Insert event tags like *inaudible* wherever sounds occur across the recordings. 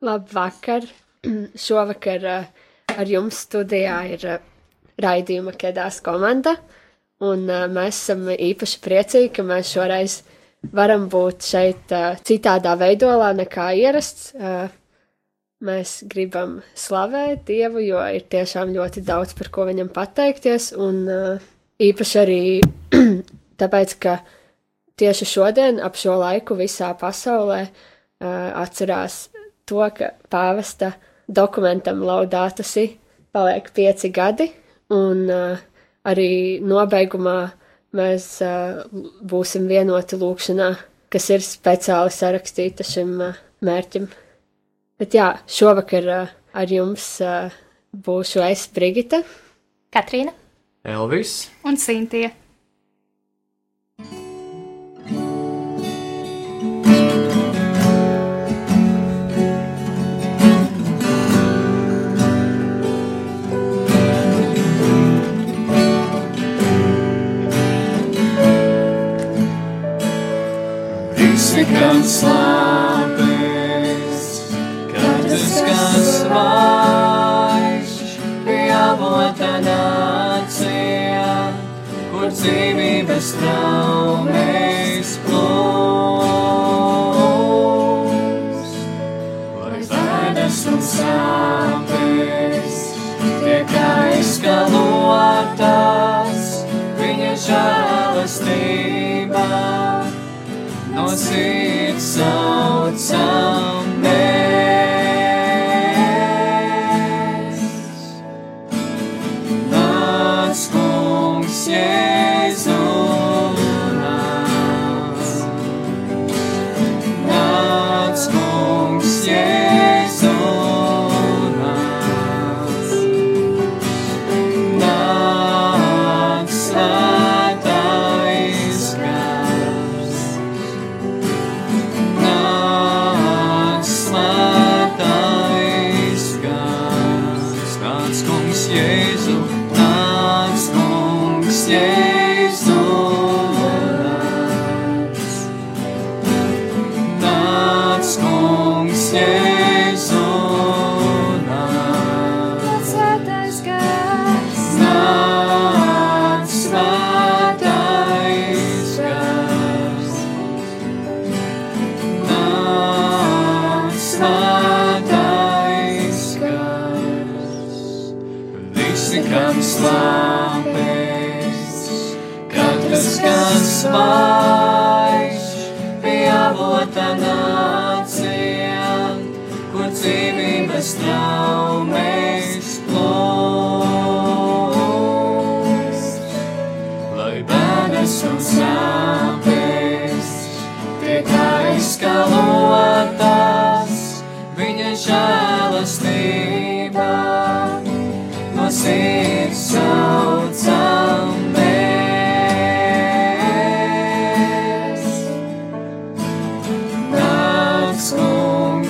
Labvakar! *clears throat* Šovakar uh, ar jums studijā ir uh, raidījuma Kedās komanda, un uh, mēs esam īpaši priecīgi, ka mēs šoreiz varam būt šeit citādā veidolā nekā ierasts. Mēs gribam slavēt Dievu, jo ir tiešām ļoti daudz par ko viņam pateikties, un īpaši arī *clears throat* tāpēc, ka tieši šodien ap šo laiku visā pasaulē atcerās to, ka pāvesta dokumentam laudātasi paliek pieci gadi, un uh, arī nobeigumā mēs uh, būsim vienoti lūkšanā, kas ir speciāli sarakstīta šim uh, mērķim. Bet jā, šovakar uh, ar jums uh, būšu es Brigita, Katrīna Elvis. un Sintija. Visi, kam slāpes, katrs, vājš, bija avota nācija, kur dzīvības traumes plūs. Lai bēdas un sāpes tiek aizskalotas, viņa žēlastībā no sirds saucam Jēzu, nāc, kungs, Jēzu,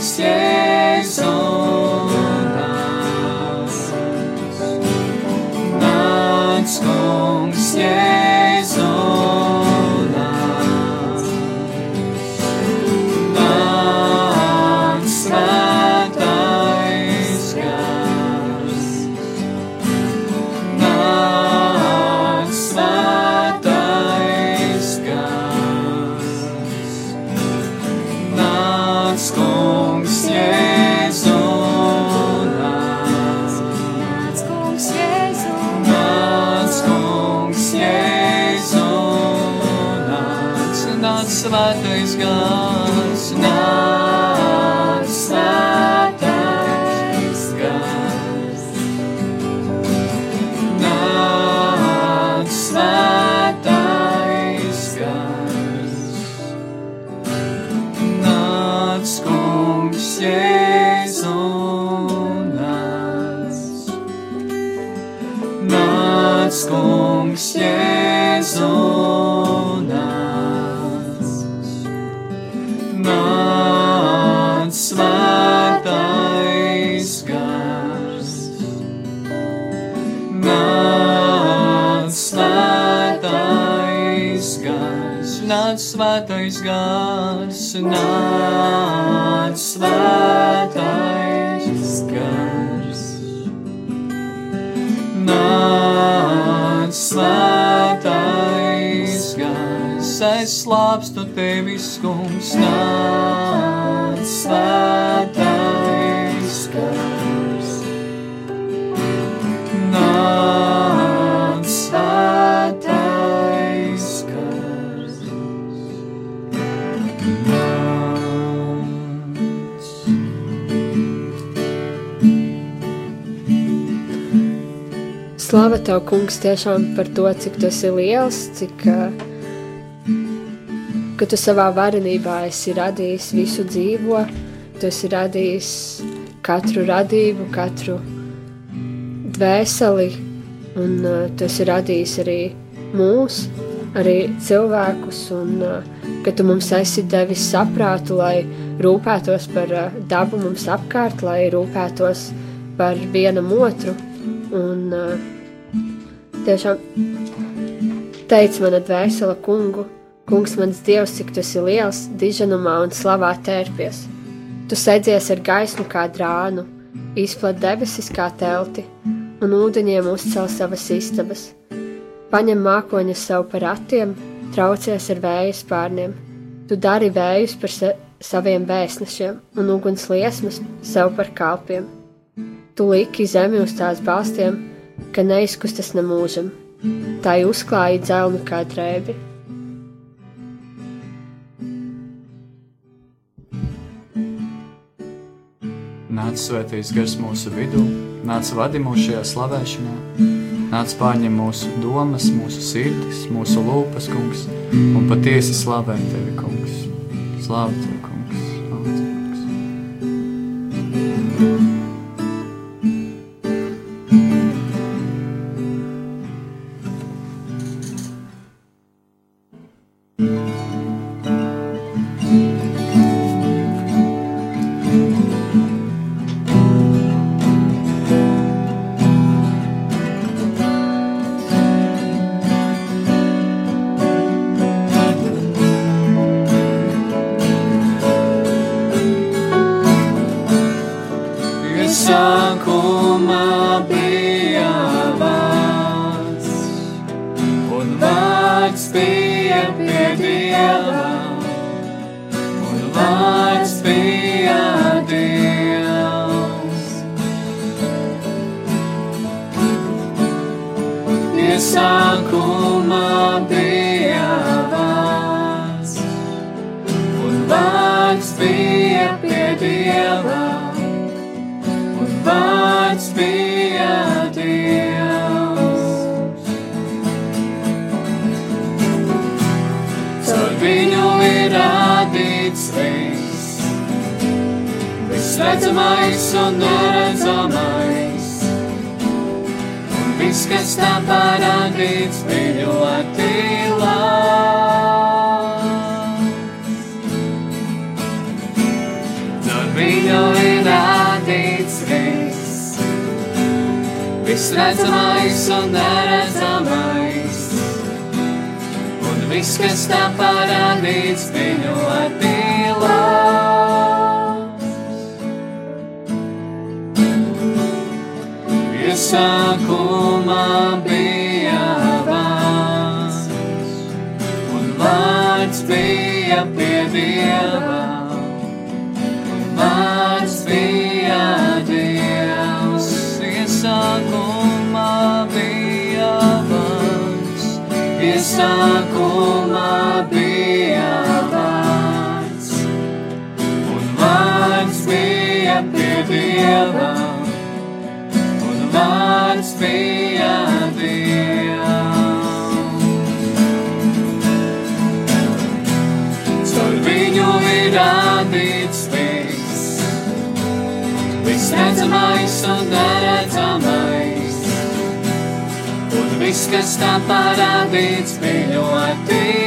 kungs, kungs, Jēzu, nāc. Nāc, svētais gars. Nāc, svētais gars. Nāc, svētais gars. Nāc, svētais slāpstu tevis, kungs, nāc svētais gars. Nāc svētais gars. Nāc. Slava tev, kungs, tiešām par to, cik tu esi liels, cik uh, ka tu savā varenībā esi radījis visu dzīvo, tu esi radījis katru radību, katru dvēseli, un uh, tu esi radījis arī mūs, arī cilvēkus, un uh, ka tu mums esi devis saprātu, lai rūpētos par uh, dabu mums apkārt, lai rūpētos par vienam otru, un uh, tiešām teic mana dvēsela kungu, kungs mans dievs, cik tu esi liels, diženumā un slavā tērpies. Tu sēdzies ar gaismu kā drānu, izplat debesis kā telti, un ūdeņiem uzcel savas istabas. Paņem mākoņa sev par ratiem, traucies ar vēju spārniem. Tu dari vējus par sa saviem vēstnešiem un uguns liesmas sev par kalpiem. Tu liki zemi uz tās balstiem, ka neizkustas nemūžam. Tā uzklāja dzelnu kā drēbi. Nāc svētais gars mūsu vidū, nāc vadi mūs šajā slavēšanā, nāc pārņem mūsu domas, mūsu sirdis, mūsu lūpas, kungs, un patiesi slavē tevi, kungs. Slāv tevi, kungs. Slāv tevi, kungs. Redzamais un neredzamais, un viss, kas tā parādīts, viņu attīlās. Caur viņu ir radīts viss, viss redzamais un neredzamais, un viss, kas tā parādīts, viņu attīlās. Iesākumā bija vārds, un vārds bija pie Dieva. Vārds bija Dievs, iesākumā bija vārds, iesākumā bija vārds, un vārds bija pie Dieva, un vārds bija Dievs. Caur viņu ir radīts viss, redzamais un neredzamais, un viss, kas tā parādīts, viņu attīlās.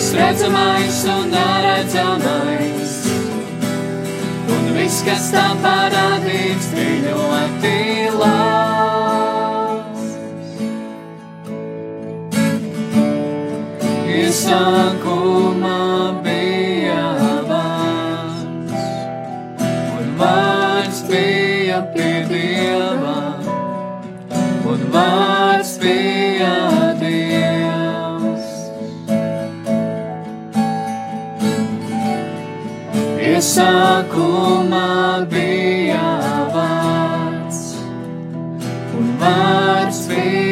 Viss redzamais un neredzamais, un viss, kas tā parādīts, viņu attīlās. Iesākumā bija Iesākumā bija vārds, un vārds bija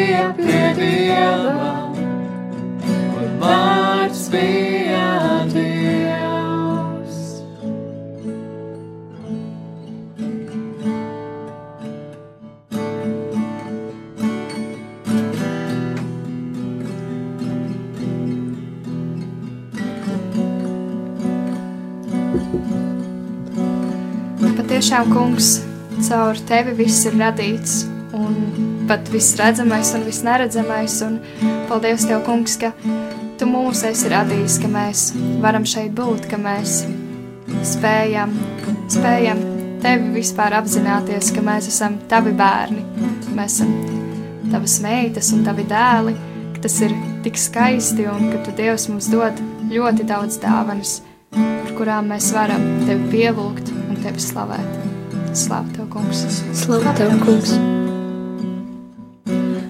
Patiešām, kungs, caur tevi viss ir radīts, un pat viss redzamais un viss neredzamais. Un paldies tev, kungs, ka tu mūs esi radījis, ka mēs varam šeit būt, ka mēs spējam, spējam tevi vispār apzināties, ka mēs esam tavi bērni, mēs esam tavas meitas un tavi dēli, ka tas ir tik skaisti un ka tu Dievs mums dod ļoti daudz dāvanas, par kurām mēs varam tevi pielūgt un tevi slavēt. Slavu tev, kungs! Slavu tev, kungs!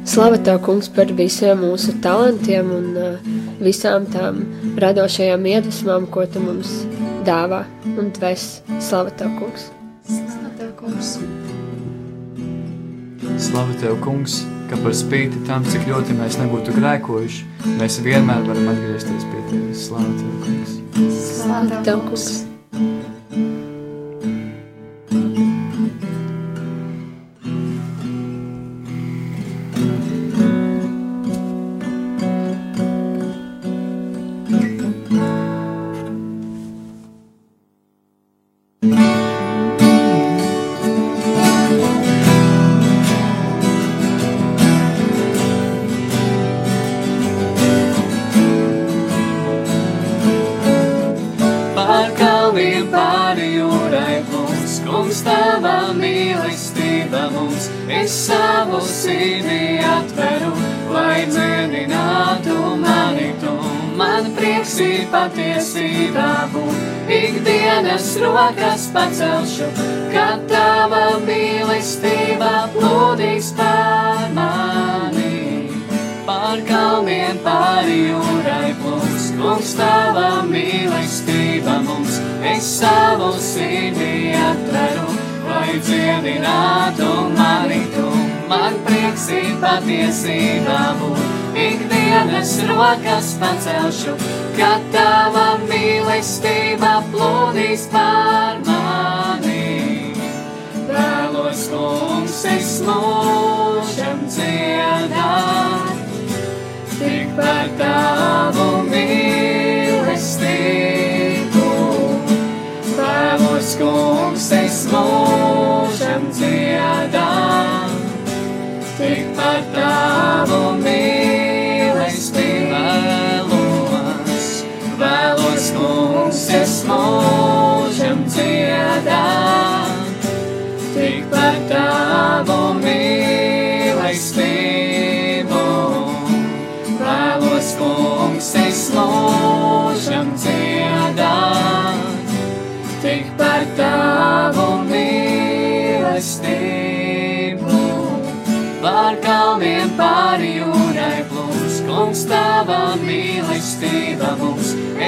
Slavu tev, kungs, par visiem mūsu talantiem un uh, visām tām radošajām iedvesmām, ko tu mums dāvā un dvēs. Slavu tev, kungs! Slavu tev, kungs! Slavu tev, kungs, ka par spīti tam, cik ļoti mēs nebūtu grēkojuši, mēs vienmēr varam atgriezties pie tevis. Slavu tev, kungs! Slavu Tev, kungs! Rokas pacelšu, kad tava mīlestība plūdīs pār mani. Pār kalniem, pāri jūrai plūs, kungs tava mīlestība mums. Es savu sirdī atveru, lai dziedinātu mani tu. Man prieks ir patiesībā būt, ikdienas rokas pacelšu, kad tava mīlestība plūdīs pār mani. Vēlos, kungs, es mūžam dziedāt, tik par tavu mīlestību. Vēlos, kungs, es mūžam dziedāt, tik par tavu mīlestību. Es mūžam dziedāt, tik par tavu mīlestību. Vēlos, kungs, es mūžam dziedāt, tik par tavu mīlestību. Pār kalniem, pāri jūrai plūs, kungs, tava mīlestība.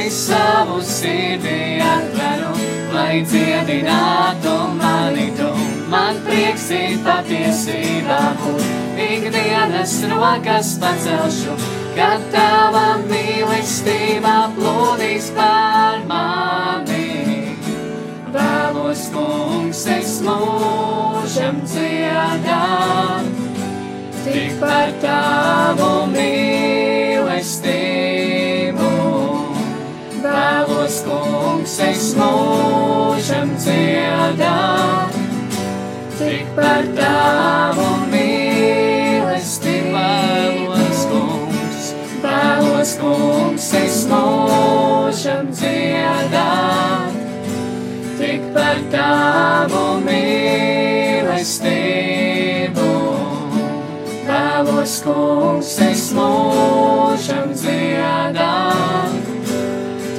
Es savu sirdī atveru, lai dziedinātu mani tu. Man prieks ir patiesībā būt, ikdienas rokas pacelšu, kad tava mīlestība plūdīs pār mani. Vēlos, kungs, es mūžam dziedāt, tik par tavu mīlestību. Es mūžam dziedāt, tik par tavu mīlestību. Vēlos, kungs, vēlos, kungs, es mūžam dziedāt, tik par tavu mīlestību. Vēlos, kungs, es mūžam dziedāt,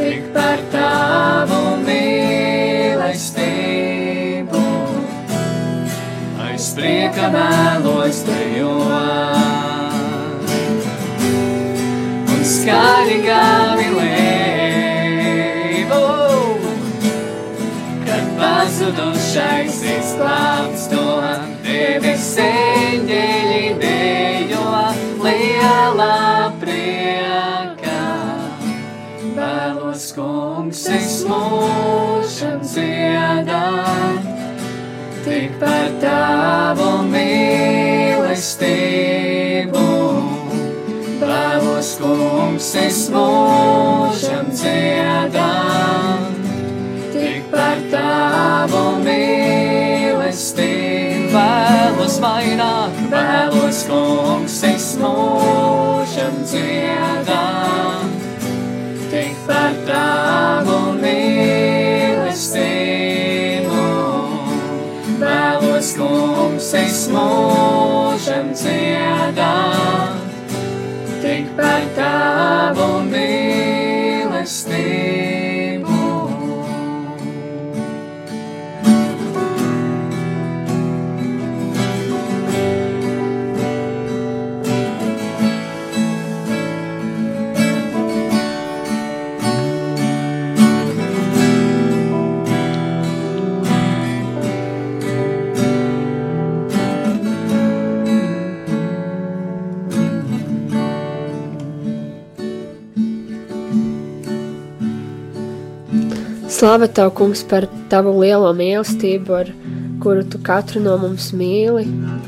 tik par tavu ka mēlos trijos. Un skaļīgā mīlību, kad pazudušais izklāpstu. Tik par tavu mīlestību. Vēlos kungs, es mūžam dziedāt, tik par tavu mīlestību. Vēlos vairāk, vēlos kungs, es mūžam dziedāt, tik par tavu mīlestību. Kungs, es mūžam dziedāt, Slāva tev, kungs, par tavu lielo mīlestību, ar kuru tu katru no mums mīli.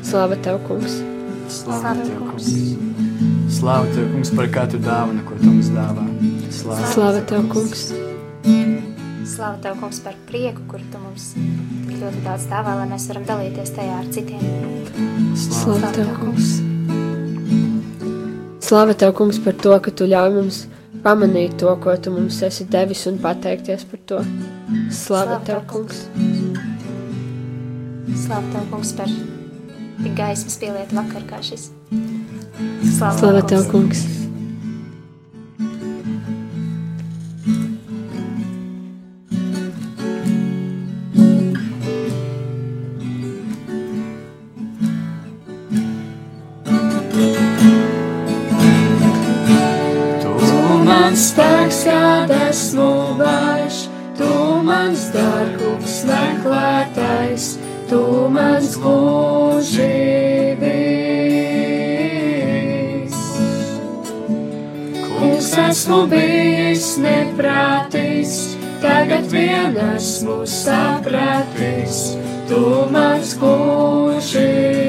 Slāva tev, kungs! Slavu tev, kungs! Slavu tev, kungs, par katru dāvanu, ko tu mums dāvā. Slavu Slāva tev, kungs! Slavu tev, kungs, par prieku, kuru tu mums tik ļoti daudz dāvā, lai mēs varam dalīties tajā ar citiem. Slāva tev, kungs! Slāva tev, kungs, par to, ka tu ļauj mums pamanīt to, ko tu mums esi devis un pateikties par to. Slāva tev, kungs! Slavu tev, kungs, par tik gaismas pielietu vakar kā šis. Slavu tev, kungs! Tu esmu vājš, tu mans dārgums meklētais, tu mans mūžības. Kungs esmu bijis neprātīgs, tagad vien esmu sapratis, tu mans mūžības.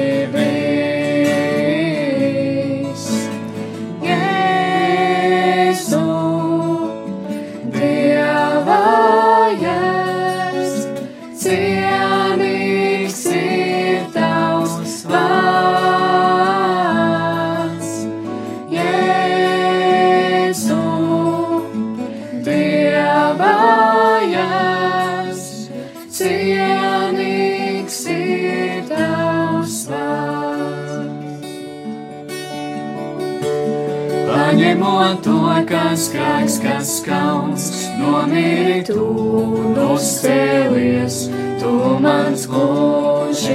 Paņemot to, kas kāds, kas kauns, nomīri tu un uzcēlies, tu mans mūžības.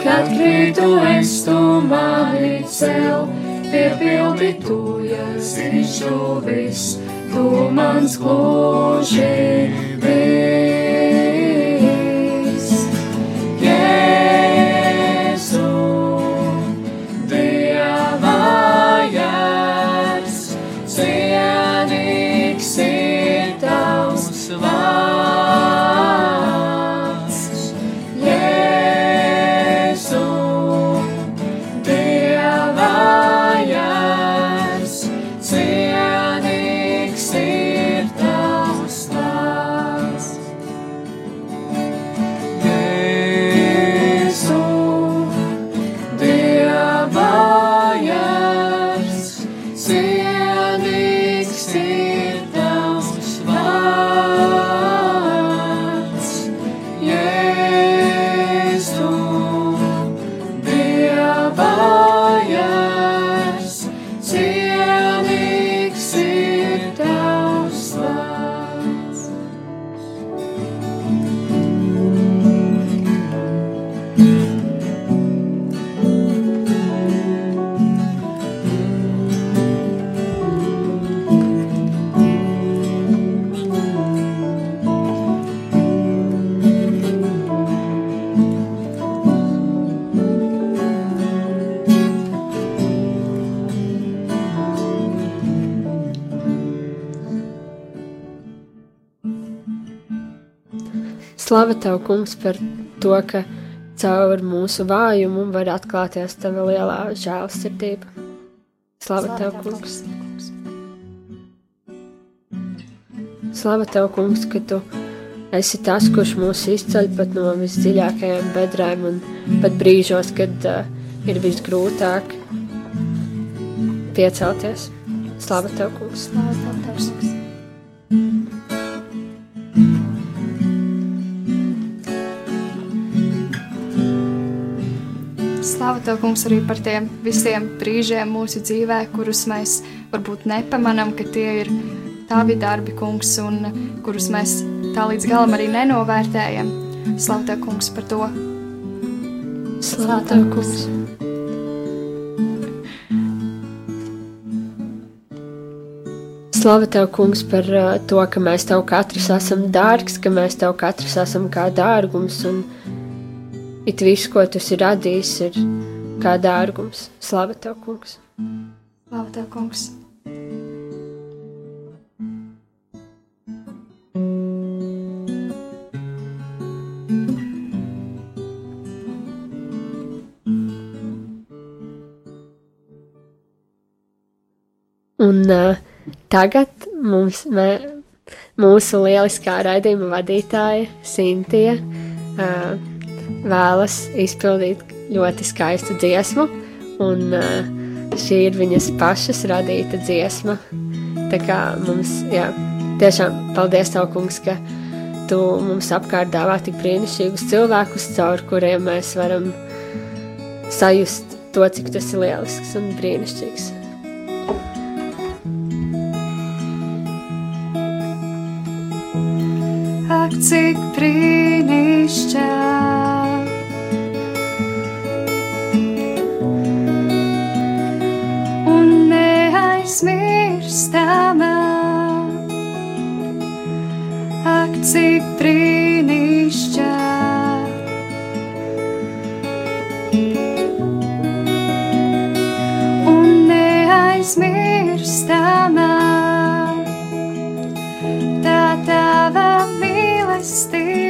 Kad krītu es tu mani cel, piepildi tu, ja zīšuvis, tu mans mūžības. Slava tev, kungs, par to, ka caur mūsu vājumu var atklāties tava lielā žēlsirdība. Slava tev, kungs! Slava tev, kungs, ka tu esi tas, kurš mūs izceļ pat no visdziļākajām bedrēm un pat brīžos, kad uh, ir visgrūtāk piecelties. Slava tev, kungs! Slava tev, kungs! Slāva tev, kungs, arī par tiem visiem brīžiem mūsu dzīvē, kurus mēs varbūt nepamanām, ka tie ir tavi darbi, kungs, un kurus mēs tā līdz galam arī nenovērtējam. Slāva tev, kungs, par to! Slāva tev, kungs! Slava tev, kungs, par uh, to, ka mēs tev katrs esam dārgs, ka mēs tev katrs esam kā dārgums, un It viss, ko tu esi radījis, ir kā dārgums. Slava tev, kungs! Slava tev, kungs! Un uh, tagad mums, mē, mūsu lieliskā raidījuma vadītāja Sintīja uh, vēlas izpildīt ļoti skaistu dziesmu, un uh, šī ir viņas pašas radīta dziesma. Tā kā mums, jā, tiešām paldies Tev, kungs, ka Tu mums apkārt dāvā tik brīnišķīgus cilvēkus, caur kuriem mēs varam sajust to, cik tas ir lielisks un brīnišķīgs. Ak, cik brīnišķīgi! Neaizmirstamā. Tā tava mīlestība,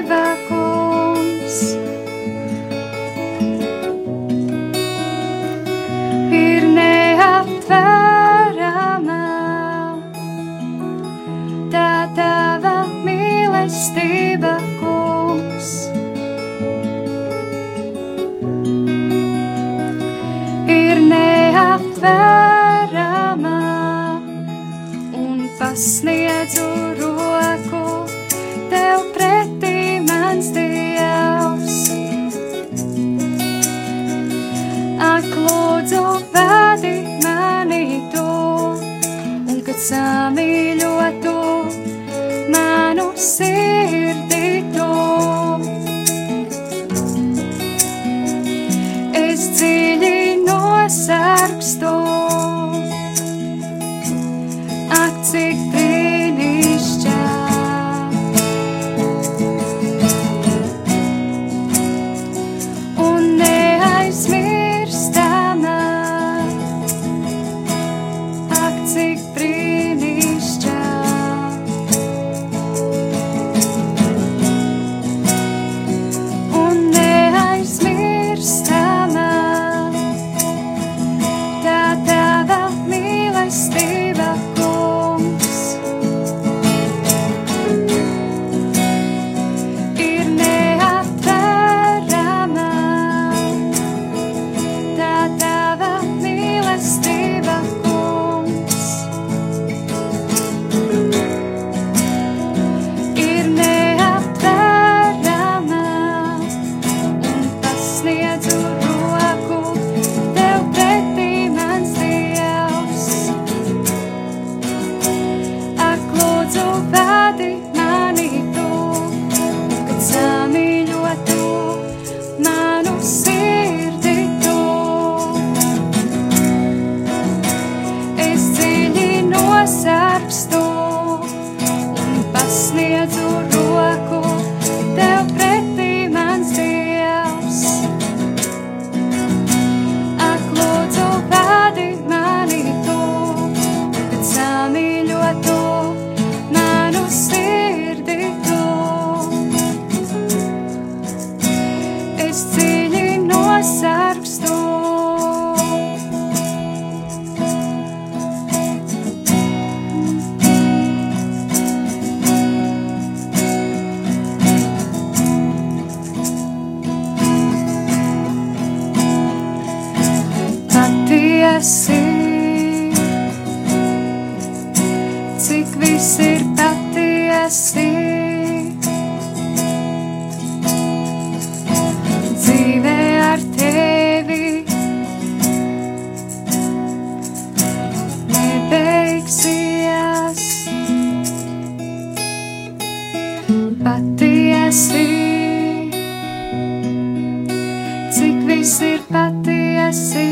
cik viss ir patiesi.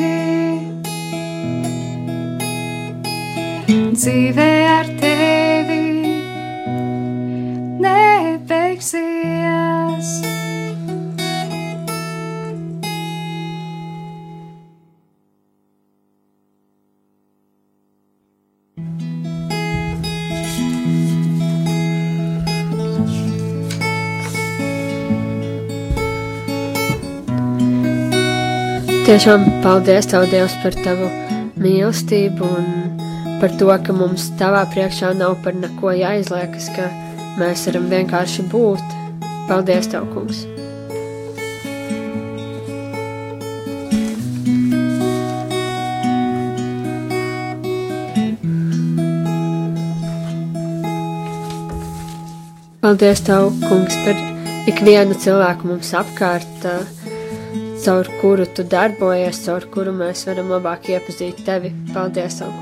Dzīvē ar tevi Tiešām paldies Tev, Dievs, par Tavu mīlestību un par to, ka mums Tavā priekšā nav par neko jāizliekas, ka mēs varam vienkārši būt. Paldies Tev, Kungs! Paldies Tev, Kungs, par ikvienu cilvēku mums apkārt, uh, caur kuru Tu darbojies, caur kuru mēs varam labāk iepazīt Tevi. Paldies Tev,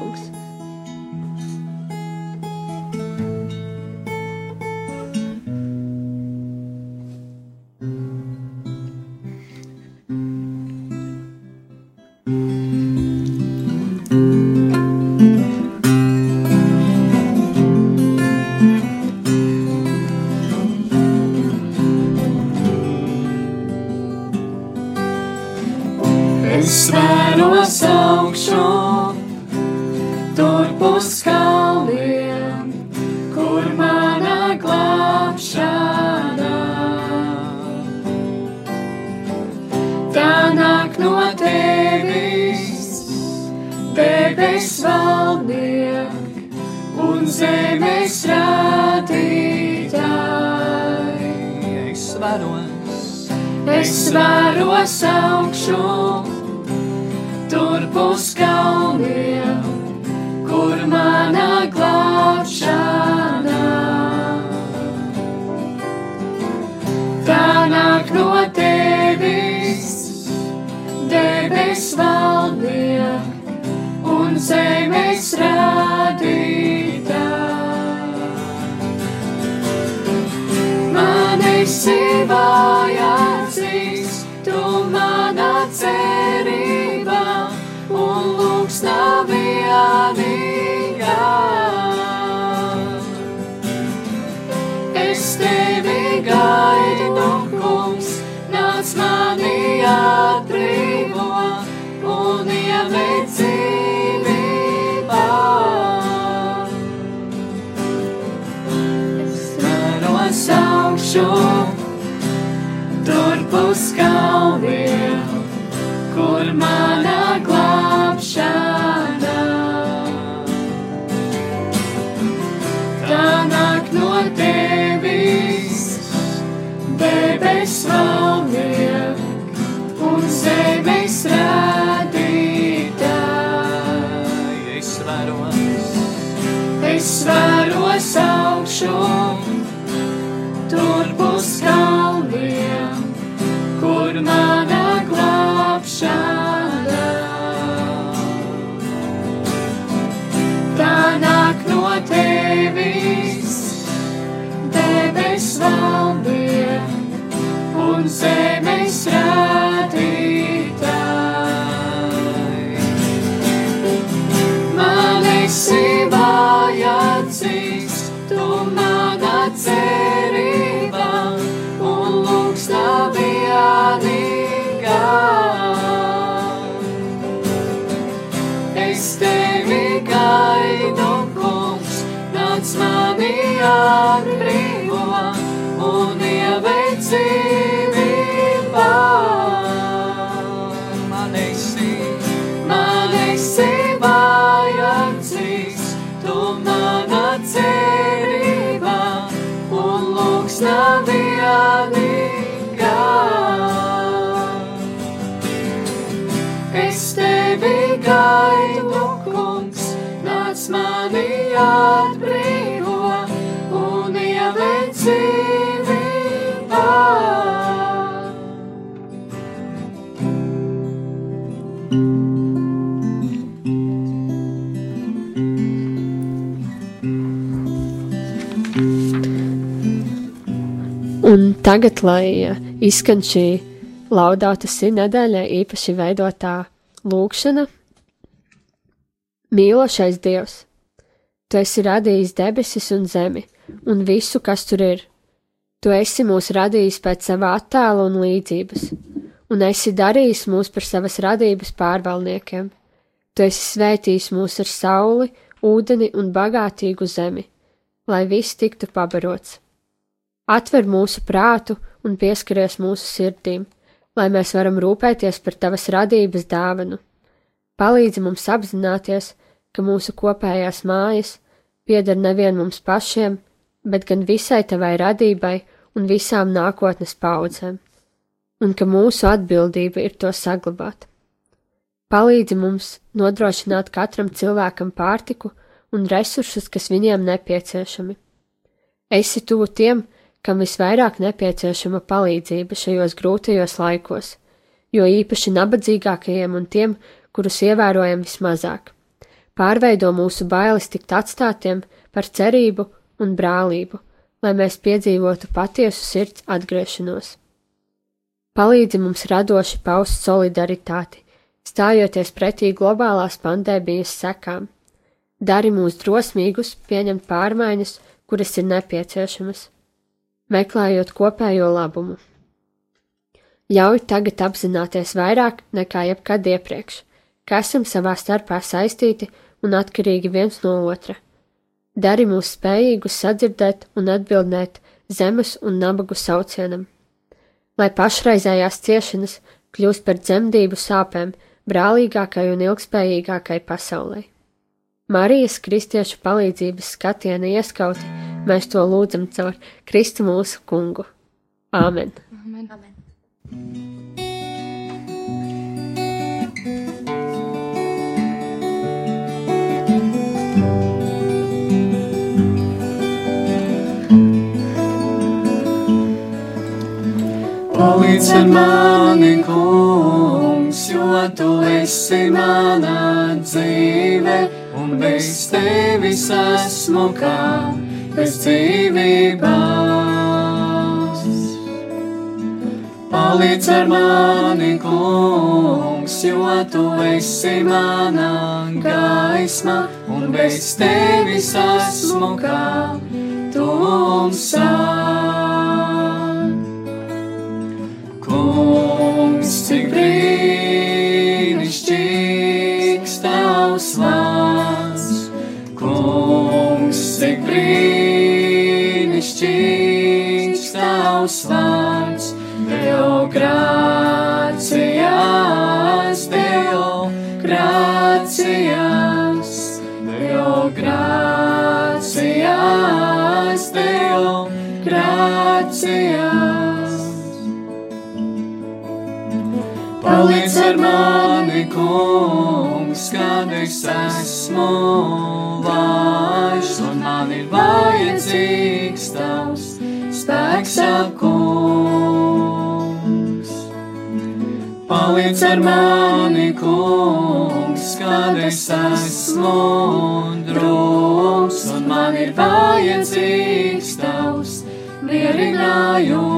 un augšu, tur būs kalniem kur mana glābšana. Tā nāk no tevis, debes valdniek un zemes radītāji. Es vēros, es vēros augšu, zemes radītāji. Man esi vājācīs, tu mana cerība un lūgs nav vienīgā. Es tevi gaidu, kungs, nāc mani atbrīvo un ieved dzīvībā. Tevi gaidu, kungs, nāc mani atbrīvo un ieved dzīvībā. Un tagad, lai izskan šī laudāta šī nedēļa, īpaši veidotā lūkšana, mīlošais Dievs, Tu esi radījis debesis un zemi, un visu, kas tur ir. Tu esi mūs radījis pēc sava attēla un līdzības, un esi darījis mūs par savas radības pārvalniekiem. Tu esi svētījis mūs ar sauli, ūdeni un bagātīgu zemi, lai viss tiktu pabarots. Atver mūsu prātu un pieskaries mūsu sirdīm, lai mēs varam rūpēties par tavas radības dāvanu. Palīdzi mums apzināties, ka mūsu kopējās mājas pieder nevien mums pašiem, bet gan visai tavai radībai un visām nākotnes paudzēm, un ka mūsu atbildība ir to saglabāt. Palīdzi mums nodrošināt katram cilvēkam pārtiku un resursus, kas viņiem nepieciešami. Esi tuvu tiem, kam visvairāk nepieciešama palīdzība šajos grūtajos laikos, jo īpaši nabadzīgākajiem un tiem, kurus ievērojam vismazāk. Pārveido mūsu bailes tikt atstātiem par cerību un brālību, lai mēs piedzīvotu patiesu sirds atgriešanos. Palīdzi mums radoši paust solidaritāti, stājoties pretī globālās pandēmijas sekām. Dari mūs drosmīgus pieņemt pārmaiņas, kuras ir nepieciešamas, meklējot kopējo labumu. Ļauj tagad apzināties vairāk nekā jebkad iepriekš, ka esam savā starpā saistīti un atkarīgi viens no otra. Dari mūs spējīgus sadzirdēt un atbildēt zemes un nabagu saucienam, lai pašreizējās ciešanas kļūst par dzemdību sāpēm brālīgākai un ilgspējīgākai pasaulē. Marijas kristiešu palīdzības skatiena ieskauti mēs to lūdzam caur Kristu mūsu kungu. Āmen! Amen. Amen. Palīdz mani, kungs, jo tu esi manā dzīve, un bez tevis esmu kā bez dzīvības. Palīdz ar mani, kungs, jo tu esi manā gaisma, un bez tevis esmu kā tumsā. Kungs, cik brīnišķīgs tavs vārds, Kungs, cik brīnišķīgs vārds, Deo grācijās, Deo grācijās, Deo grācijās, Deo grācijās. Palīdz ar mani, kungs, kad es esmu vājš, un man ir vajadzīgs spēks, ak, kungs. Palīdz ar mani, kungs, kad es esmu drūms, un man ir vajadzīgs tavs mierinājums.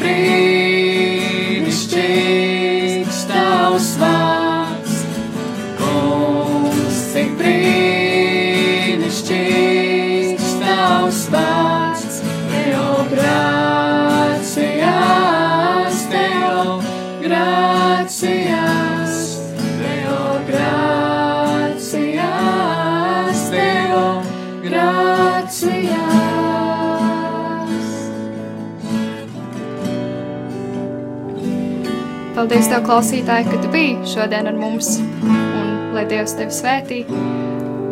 Brīnišķīgs tavs vārds, Paldies, tev, klausītāji, ka tu biji šodien ar mums, un lai Dievs tevi svētī.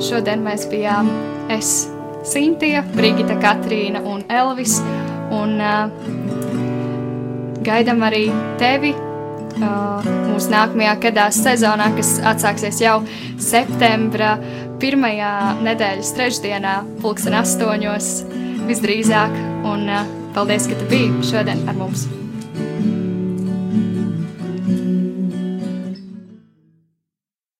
Šodien mēs bijām es, Sintīna, Brigita, Katrīna un Elvis, un uh, gaidām arī tevi uh, mūsu nākamajā kedās sezonā, kas atsāksies jau septembra pirmajā nedēļas trešdienā, pulksten astoņos visdrīzāk, un uh, paldies, ka tu biji šodien ar mums!